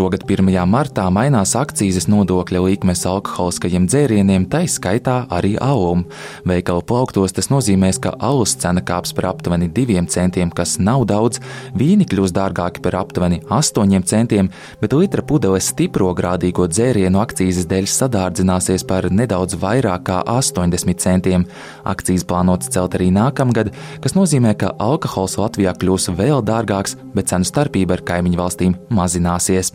Šogad 1. martā mainās akcijas nodokļa likmes alkoholiskajiem dzērieniem, tai skaitā arī alum. Veikalu plauktos tas nozīmēs, ka alus cena kāps par aptuveni 2 centiem, kas nav daudz, vīni kļūs dārgāki par aptuveni 8 centiem, bet litra pudeles stipro grādīgo dzērienu akcijas dēļ sadārdzināsies par nedaudz vairāk kā 80 centiem. Akcijas plānotas celt arī nākamgad, kas nozīmē, ka alkohols Latvijā kļūs vēl dārgāks, bet cenu starpība ar kaimiņu valstīm mazināsies.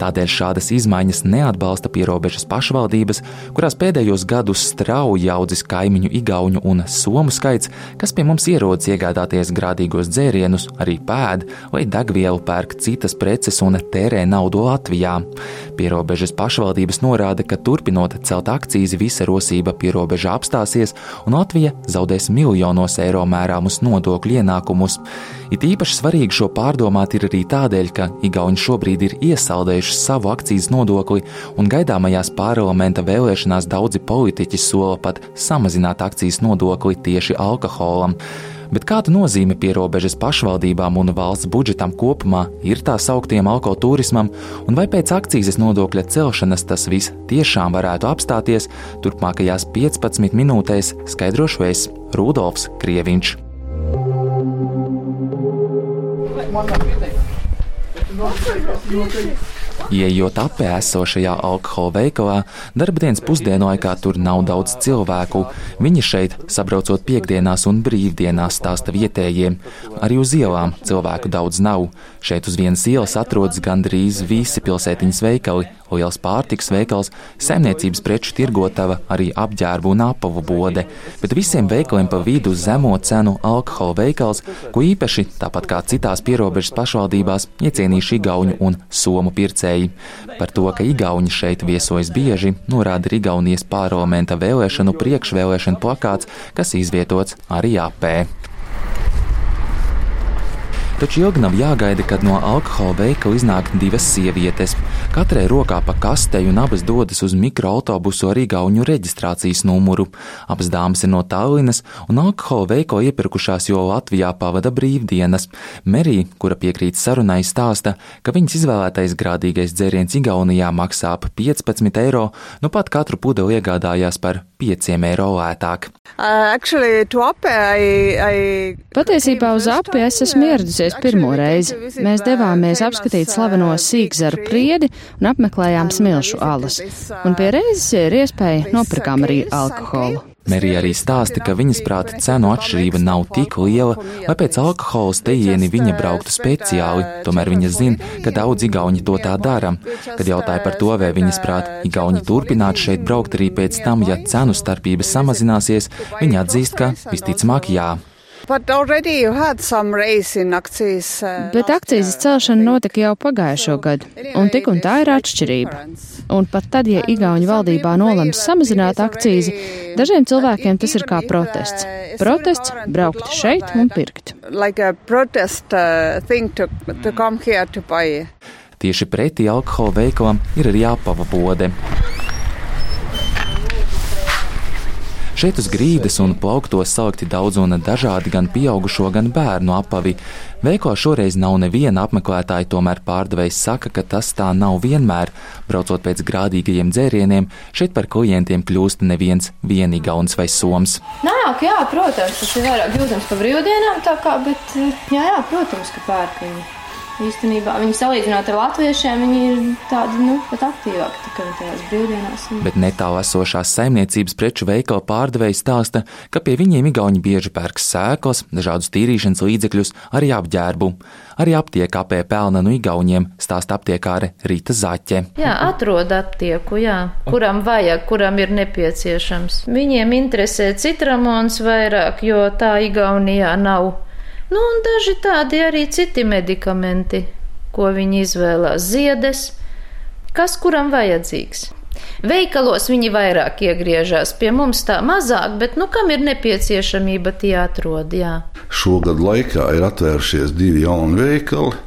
Tādēļ šādas izmaiņas neatbalsta pierobežas pašvaldības, kurās pēdējos gados strauji audzis kaimiņu igauņu un somu skaits, kas pie mums ierodas iegādāties grādīgos dzērienus, arī pēd vai degvielu pērk citas preces un tērē naudu Latvijā. Pierobežas pašvaldības norāda, ka turpinot celt akcijas, visa rosība pierobežā apstāsies un Latvija zaudēs miljonos eiro mērāmus nodokļu ienākumus. It īpaši svarīgi šo pārdomāt ir arī tādēļ, ka Igauni šobrīd ir iesaldējuši savu akcijas nodokli, un gaidāmajās parlamenta vēlēšanās daudzi politiķi sola pat samazināt akcijas nodokli tieši alkoholam. Bet kāda nozīme pierobežas pašvaldībām un valsts budžetam kopumā ir tā sauktiem alkoturismam, un vai pēc akcijas nodokļa celšanas tas viss tiešām varētu apstāties, turpmākajās 15 minūtēs skaidrošu es Rudolfs Krieviņš. Iejot apē esošajā alkohola veikalā, darbdienas pusdienu laikā tur nav daudz cilvēku. Viņi šeit, sabraucot piekdienās un brīvdienās, stāsta vietējiem. Arī uz ielām cilvēku daudz nav. Šeit uz vienas ielas atrodas gandrīz visi pilsētiņas veikali, liels pārtiks veikals, saimniecības preču tirgotava, arī apģērbu un apavu bode. Bet visiem veikaliem pa vidu zemo cenu alkohola veikals, ko īpaši, tāpat kā citās pierobežas pašvaldībās, iecienījuši Igauņu un Somu pircēji. Par to, ka Igauni šeit viesojas bieži, norāda Igaunijas parlamenta vēlēšanu priekšvēlēšanu plakāts, kas izvietots arī AP. Taču ilgi nav jāgaida, kad no alkohola veikala iznāk divas sievietes. Katrai rokā pa kastei un abas dodas uz mikroautobusu ar igauņu reģistrācijas numuru. Abas dāmas ir no Tallinas un alkohola veikalu iepirkušās, jo Latvijā pavada brīvdienas. Merija, kura piekrīt sarunai, stāsta, ka viņas izvēlētais grādīgais dzēriens Igaunijā maksā ap 15 eiro, nu pat katru pudeli iegādājās par 5 eiro lētāk. Uh, actually, ape, I, I... Patiesībā uz api es esmu ieradusies pirmo reizi. Mēs devāmies apskatīt slaveno sīkzaru priedi un apmeklējām smilšu alas. Un pie reizes ir iespēja nopirkām arī alkoholu. Merija arī stāsta, ka viņas prāta cenu atšķirība nav tik liela, lai pēc alkohola stejieni viņa brauktu speciāli. Tomēr viņa zina, ka daudz igauņi to tā dara. Kad jautāja par to, vai viņas prāta igauņi turpinātu šeit braukt arī pēc tam, ja cenu starpības samazināsies, viņa atzīst, ka visticamāk jā. Akcijas, uh, Bet akcijas celšana notika jau pagājušo gadu, un tik un tā ir atšķirība. Un pat tad, ja Igaunijas valdībā nolems samazināt akcijas, dažiem cilvēkiem tas ir kā protests. Protests braukt šeit un pirkt. Uh, to, to Tieši pretī alkohola veikalam ir arī apava bode. Šeit uz grīdas un plauktos salikti daudz un dažādi gan pieaugušo, gan bērnu apavi. Veiklā šoreiz nav neviena apmeklētāja, tomēr pārdevējs saka, ka tas tā nav vienmēr. Braucot pēc grādīgajiem dzērieniem, šeit par klientiem kļūst neviens vienīgauns vai soms. Nāk, jā, protams, tas ir vairāk jūtams pa brīvdienām, tā kā, bet jā, jā, protams, ka pērk viņi. Īstenībā viņi salīdzinot ar latviešiem, viņi ir tādi nu, pat aktīvāki tikai tajās brīvdienās. Bet netālu esošās saimniecības preču veikala pārdevēja stāsta, ka pie viņiem Igauni bieži pērk sēklas, dažādus tīrīšanas līdzekļus, arī apģērbu. Arī aptiekā pie pelna no Igauniem stāsta aptiekāre Rīta Zaķe. Jā, atrod aptieku, jā, kuram vajag, kuram ir nepieciešams. Viņiem interesē citramons vairāk, jo tā Igaunijā nav Nu, un daži tādi arī citi medikamenti, ko viņi izvēlās ziedes, kas kuram vajadzīgs. Veikalos viņi vairāk iegriežas, pie mums tā mazāk, bet nu kam ir nepieciešamība, tie atrod. Jā. Šogad laikā ir atvērušies divi jauni veikali.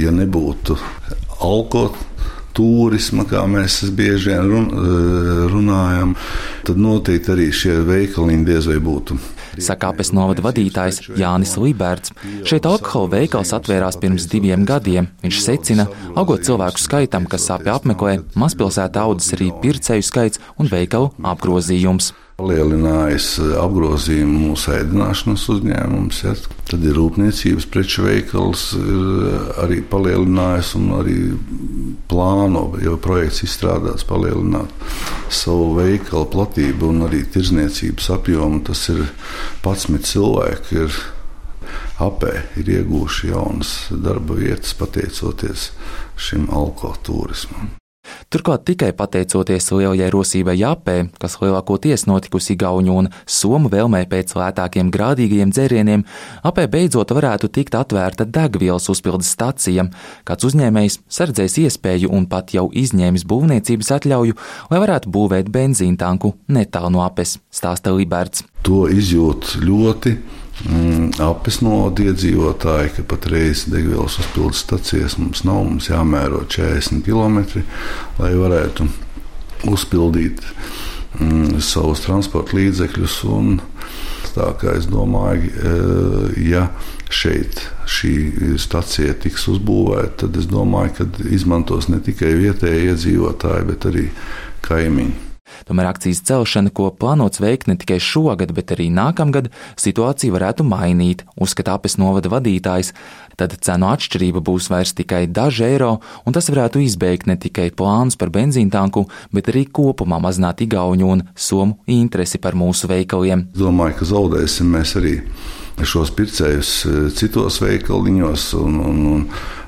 Ja nebūtu alkohola turisma, kā mēs bieži vien run, runājam, tad noteikti arī šie veikaliņi diez vai būtu. Saka apes novada vadītājs Jānis Liberts. Šeit alkohola veikals atvērās pirms diviem gadiem. Viņš secina, augot cilvēku skaitam, kas sāpju apmeklē, mazpilsētā audzis arī pircēju skaits un veikalu apgrozījums palielinājis eh, apgrozījumu mūsu ēdināšanas uzņēmums. Ja. Tad ir rūpniecības preču veikals, ir eh, arī palielinājis un arī plāno, jau projekts izstrādāts, palielināt savu veikalu platību un arī tirzniecības apjomu. Tas ir 11 cilvēki. Ir apē ir iegūši jaunas darba vietas pateicoties šim alkohola turismam. Turklāt tikai pateicoties lielajai rosībai Japē, kas lielākoties notikusi Gauņu un Somu vēlmē pēc lētākiem grādīgajiem dzērieniem, apē beidzot varētu tikt atvērta degvielas uzpildes stacija. Kāds uzņēmējs sardzēs iespēju un pat jau izņēmis būvniecības atļauju, lai varētu būvēt benzīntanku netālu no apes, stāsta Liberts. To izjūt ļoti apes novada iedzīvotāji, ka patreiz degvielas uzpildes stacijas mums nav. Mums jāmēro 40 km, lai varētu uzpildīt mm, savus transporta līdzekļus. Un, tā kā es domāju, e, ja šeit šī stacija tiks uzbūvēta, tad es domāju, ka izmantos ne tikai vietējie iedzīvotāji, bet arī kaimiņi. Tomēr akcijas celšana, ko plānots veikt ne tikai šogad, bet arī nākamgad, situāciju varētu mainīt, uzskata apes novada vadītājs. Tad cenu atšķirība būs vairs tikai daži eiro, un tas varētu izbeigt ne tikai plānus par benzīntanku, bet arī kopumā mazināt igauņu un somu interesi par mūsu veikaliem. Domāju, ka zaudēsim mēs arī šos pircējus e, citos veikaliņos un, un, un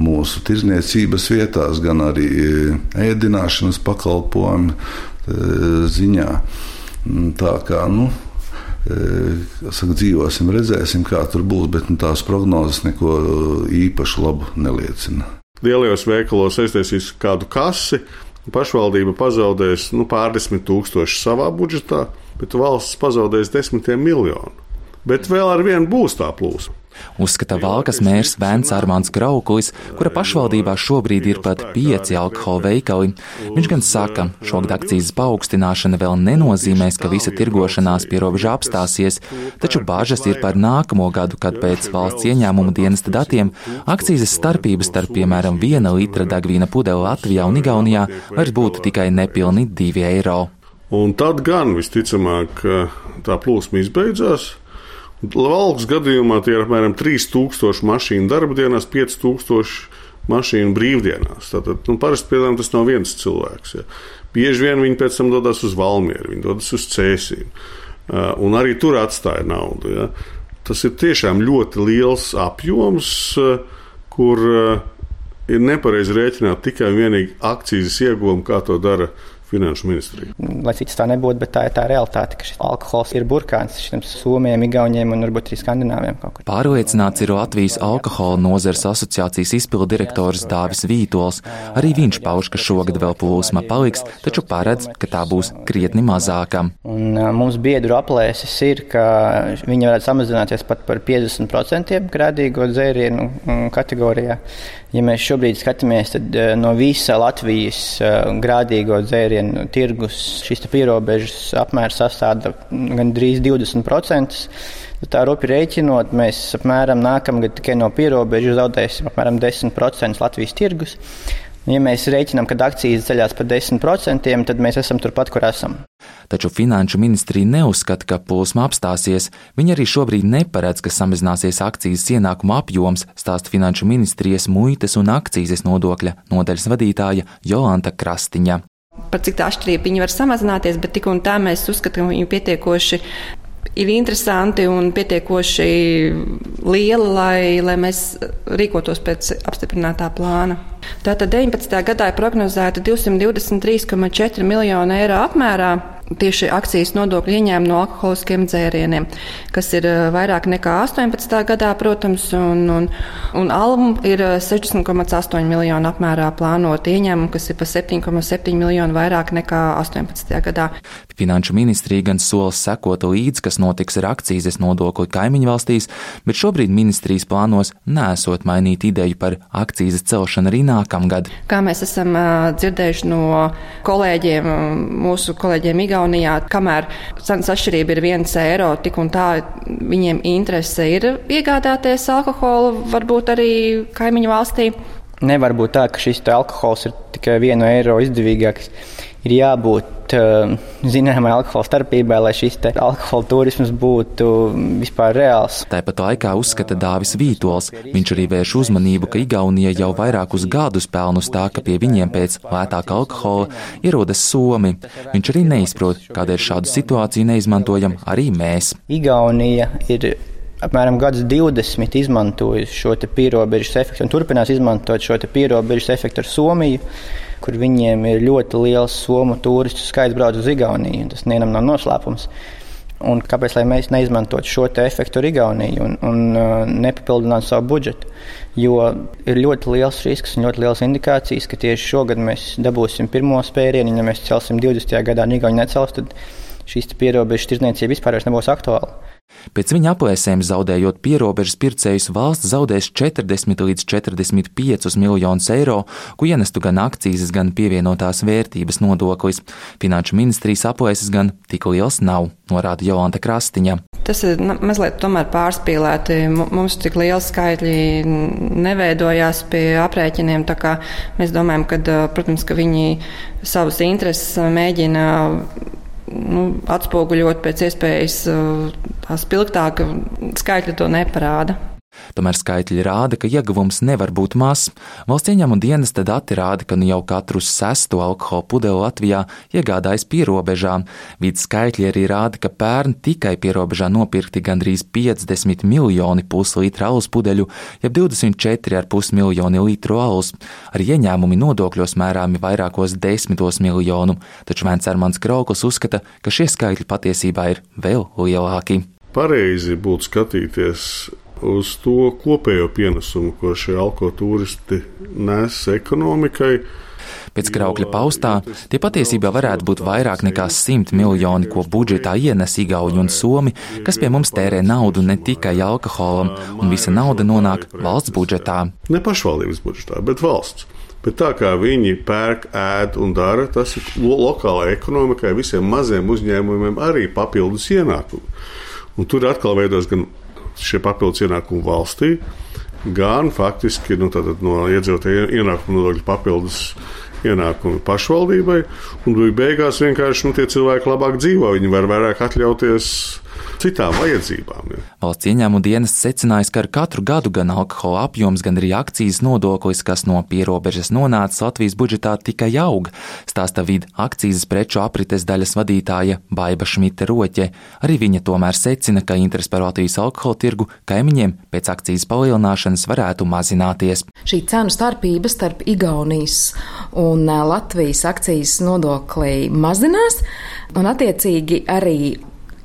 mūsu tirzniecības vietās, gan arī e, ēdināšanas pakalpojumu Eh, ziņā. Mm, tā kā nu, eh, saka, dzīvosim, redzēsim, kā tur būs, bet nu, tās prognozes neko eh, īpaši labu neliecina. Lielajos veikalos aiztaisīs kādu kasi, pašvaldība pazaudēs nu, pārdesmit tūkstoši savā budžetā, bet valsts pazaudēs desmitiem miljonu. Bet vēl ar vienu būs tā plūsma. Uzskata Valkas mērs Vēns Armāns Grauklis, kura pašvaldībā šobrīd ir pat pieci alkohola veikali. Viņš gan saka, šogad akcijas paaugstināšana vēl nenozīmēs, ka visa tirgošanās pie robeža apstāsies, taču bāžas ir par nākamo gadu, kad pēc valsts ieņēmuma dienesta datiem akcijas starpības starp, piemēram, viena litra degvīna pudeli Latvijā un Igaunijā vairs būtu tikai nepilni 2 eiro. Un tad gan visticamāk tā plūsma izbeidzās. Valks gadījumā tie ir apmēram 3000 mašīnu darba dienās, 5000 mašīnu brīvdienās. Tātad, nu, parasti piemēram, tas nav viens cilvēks. Ja. Bieži vien viņi pēc tam dodas uz Valmieru, viņi dodas uz Cēsīm. Uh, un arī tur atstāja naudu. Ja. Tas ir tiešām ļoti liels apjoms, uh, kur uh, ir nepareizi rēķināt tikai un vienīgi akcijas ieguvumu, kā to dara Finanšu ministrija. Lai cits tā nebūtu, bet tā ir tā realitāte, ka šis alkohols ir burkāns šiem somiem, igauniem un varbūt arī skandināviem. Pārliecināts ir Latvijas alkohola nozares asociācijas izpildu direktors Dāvis Vītols. Arī viņš pauž, ka šogad vēl plūsma paliks, taču paredz, ka tā būs krietni mazāka. Un, mums biedru aplēses ir, ka viņi varētu samazināties pat par 50% grādīgo dzērienu kategorijā. Ja mēs šobrīd skatāmies, tad no visa Latvijas grādīgo dzērienu ēdienu tirgus šīs pierobežas apmērs sastāda gandrīz 20%. Tā rupi rēķinot, mēs apmēram nākamgad tikai no pierobežas zaudēsim apmēram 10% Latvijas tirgus. Ja mēs rēķinām, ka akcijas ceļās par 10%, tad mēs esam turpat, kur esam. Taču Finanšu ministrija neuzskata, ka plūsma apstāsies. Viņa arī šobrīd neparedz, ka samazināsies akcijas ienākuma apjoms, stāsta Finanšu ministrijas muitas un akcijas nodokļa nodaļas vadītāja Jolanta Krastiņa par cik tā atšķirība viņi var samazināties, bet tik un tā mēs uzskatām, ka viņi pietiekoši ir interesanti un pietiekoši lieli, lai, lai mēs rīkotos pēc apstiprinātā plāna. Tātad 19. gadā ir prognozēta 223,4 miljonu eiro apmērā. Tieši akcijas nodokļu ieņēmumu no alkoholiskiem dzērieniem, kas ir vairāk nekā 18. gadā, protams, un, un, un alum ir 60,8 miljonu apmērā plānot ieņēmumu, kas ir pa 7,7 miljonu vairāk nekā 18. gadā. Finanšu ministrija gan sola sekot līdzi, kas notiks ar akcijas nodokli kaimiņu valstīs, bet šobrīd ministrijas plānos nesot mainīt ideju par akcijas celšanu arī nākamgad. Kā mēs esam dzirdējuši no kolēģiem, mūsu kolēģiem Igaunijā, kamēr cenas atšķirība ir viens eiro, tik un tā viņiem interese ir iegādāties alkoholu, varbūt arī kaimiņu valstī. Nevar būt tā, ka šis alkohols ir tikai vienu eiro izdevīgāks ir jābūt uh, zināmai alkohola starpībai, lai šis alkohola turisms būtu vispār reāls. Tāpat laikā uzskata Dāvis Vītols. Viņš arī vērš uzmanību, ka Igaunija jau vairākus gadus pelnus tā, ka pie viņiem pēc lētāka alkohola ierodas Somi. Viņš arī neizprot, kādēļ šādu situāciju neizmantojam arī mēs. Igaunija ir apmēram 20 izmantojusi šo pierobežas efektu un turpinās izmantot šo pierobežas efektu ar Somiju kur viņiem ir ļoti liels somu turistu skaits brauc uz Igauniju. Tas nevienam nav noslēpums. Un kāpēc mēs neizmantotu šo efektu ar Igauniju un, un uh, nepapildinātu savu budžetu? Jo ir ļoti liels risks un ļoti liels indikācijas, ka tieši šogad mēs dabūsim pirmo spērienu. Ja mēs celsim 20. gadā un Igauni necels, tad šīs pierobežas tirdzniecība vispār nebūs aktuāla. Pēc viņa aplēsēm, zaudējot pierobežas pircējus, valsts zaudēs 40 līdz 45 miljonus eiro, ko ienestu gan akcijas, gan pievienotās vērtības nodoklis. Finanšu ministrijas aplēses gan tik liels nav, norāda Jolanta Krastiņa. Tas ir mazliet pārspīlēti. Mums tik liela skaitļi neveidojās pie aprēķiniem. Mēs domājam, ka, protams, ka viņi savus intereses mēģina nu, atspoguļot pēc iespējas uh, tā spilgtāk, skaitļi to neparāda. Tomēr skaitļi rāda, ka ieguvums nevar būt mazs. Valsts ieņēmuma dienas dati rāda, ka nu jau katru sesto alkohola pudeli Latvijā iegādājas pierobežām. Vides skaitļi arī rāda, ka pērn tikai pierobežā nopirkti gandrīz 50 miljoni puslitra alus pudeļu, jeb 24,5 miljoni litru alus. Ar ieņēmumi nodokļos mērāmi vairākos desmitos miljonu, taču Vēns Armāns Krauklis uzskata, ka šie skaitļi patiesībā ir vēl lielāki. Pareizi būtu skatīties uz to kopējo pienesumu, ko šie alkotūristi nes ekonomikai. Pēc kraukļa paustā tie patiesībā varētu būt vairāk nekā 100 miljoni, ko budžetā ienes Igauni un Somi, kas pie mums tērē naudu ne tikai alkoholam, un visa nauda nonāk valsts budžetā. Ne pašvaldības budžetā, bet valsts. Bet tā kā viņi pērk, ēd un dara, tas ir lo lokālajai ekonomikai, visiem maziem uzņēmumiem arī papildus ienākumi. Un tur atkal veidos gan šie papildus ienākumi valstī, gan faktiski nu, no iedzīvotāju ienākumu nodokļu papildus ienākumi pašvaldībai. Un beigās vienkārši nu, tie cilvēki labāk dzīvo, viņi var vairāk atļauties citām vajadzībām. Ja. Valsts ieņēmuma dienas secinājis, ka ar katru gadu gan alkohola apjoms, gan arī akcijas nodoklis, kas no pierobežas nonāca Latvijas budžetā, tikai aug. Stāsta vid akcijas preču aprites daļas vadītāja Baiva Šmita Roķe. Arī viņa tomēr secina, ka interesi par Latvijas alkohola tirgu kaimiņiem pēc akcijas palielināšanas varētu mazināties. Šī cenu starpība starp Igaunijas un Latvijas akcijas nodoklī mazinās, un attiecīgi arī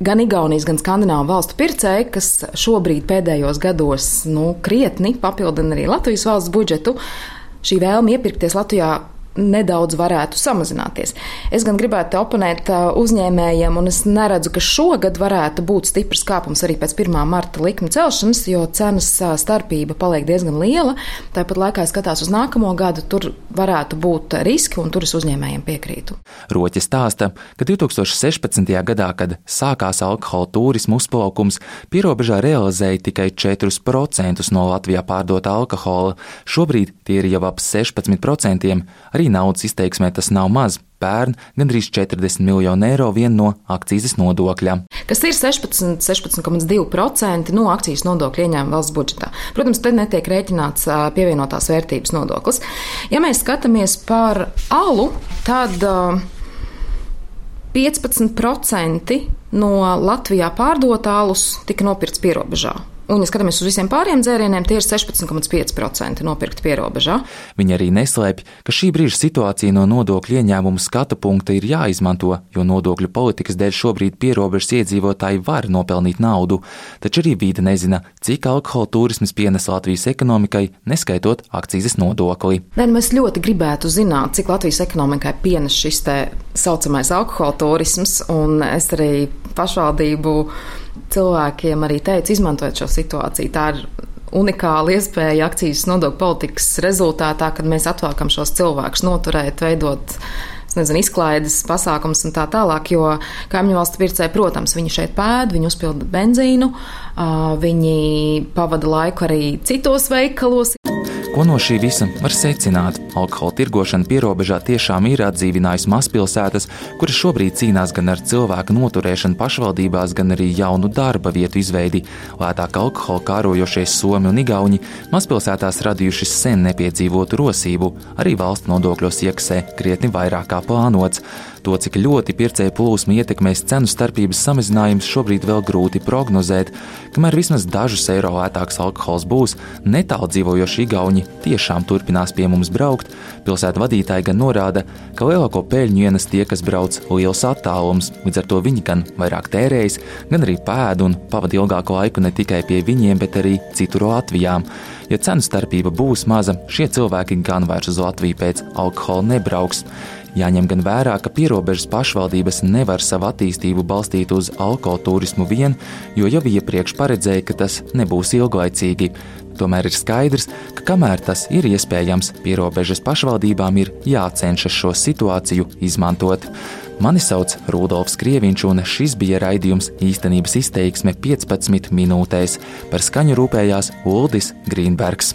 gan Igaunijas, gan Skandināvu valstu pircēji, kas šobrīd pēdējos gados nu, krietni papildina arī Latvijas valsts budžetu. Šī vēlme iepirkties Latvijā nedaudz varētu samazināties. Es gan gribētu oponēt uzņēmējiem, un es neredzu, ka šogad varētu būt stiprs kāpums arī pēc 1. marta likuma celšanas, jo cenas starpība paliek diezgan liela. Tāpat laikā skatās uz nākamo gadu, tur varētu būt riski, un tur es uzņēmējiem piekrītu. Roķi stāsta, ka 2016. gadā, kad sākās alkohola turismu uzplaukums, pierobežā realizēja tikai 4% no Latvijā pārdota alkohola. Šobrīd tie ir jau ap 16%. Arī Arī naudas izteiksmē tas nav maz. Pērn gandrīz 40 miljonu eiro vien no akcijas nodokļa. Kas ir 16,2% 16, no akcijas nodokļa ieņēmuma valsts budžetā. Protams, te netiek rēķināts pievienotās vērtības nodoklis. Ja mēs skatāmies par alu, tad. 15% no Latvijā pārdotā alus tika nopirkts pierobežā. Un, ja skatāmies uz visiem pāriem dzērieniem, tie ir 16,5% nopirkti pierobežā. Viņi arī neslēpj, ka šī brīža situācija no nodokļu ieņēmumu skatu punkta ir jāizmanto, jo nodokļu politikas dēļ šobrīd pierobežas iedzīvotāji var nopelnīt naudu, taču arī vīda nezina, cik alkohola turisms pienes Latvijas ekonomikai, neskaitot akcijas nodokli. Ne, mēs ļoti gribētu zināt, cik Latvijas ekonomikai pienes šis tā saucamais alkohola turisms, un es arī pašvaldību cilvēkiem arī teicu, izmantojot šo situāciju. Tā ir unikāla iespēja akcijas nodokļu politikas rezultātā, kad mēs atvēlkam šos cilvēkus noturēt, veidot nezinu, izklaides pasākums un tā tālāk. Jo kaimiņu valstu pircēji, protams, viņi šeit pēd, viņi uzpilda benzīnu, viņi pavada laiku arī citos veikalos. Ko no šī visa var secināt? Alkohola tirgošana pierobežā tiešām ir atdzīvinājusi mazpilsētas, kuras šobrīd cīnās gan ar cilvēku noturēšanu pašvaldībās, gan arī jaunu darba vietu izveidi. Lētāk alkohola kārojošies Somi un Igauni mazpilsētās radījuši sen nepiedzīvotu rosību, arī valsts nodokļos iekasē krietni vairāk kā plānots. To, cik ļoti pircēju plūsma ietekmēs cenu starpības samazinājums, šobrīd vēl grūti prognozēt. Kamēr vismaz dažus eiro lētāks alkohols būs, netālu dzīvojoši Igauni tiešām turpinās pie mums braukt. Pilsētu vadītāji gan norāda, ka lielāko peļņu ienes tie, kas brauc liels attālums, līdz ar to viņi gan vairāk tērējas, gan arī pēd un pavada ilgāku laiku ne tikai pie viņiem, bet arī citur Latvijā. Ja cenu starpība būs maza, šie cilvēki gan vairs uz Latviju pēc alkohola nebrauks. Jāņem gan vērā, ka pierobežas pašvaldības nevar savu attīstību balstīt uz alkoturismu vien, jo jau iepriekš paredzēja, ka tas nebūs ilglaicīgi. Tomēr ir skaidrs, ka kamēr tas ir iespējams, pierobežas pašvaldībām ir jācenšas šo situāciju izmantot. Mani sauc Rudolfs Krieviņš, un šis bija raidījums īstenības izteiksme 15 minūtēs. Par skaņu rūpējās Uldis Grīnbergs.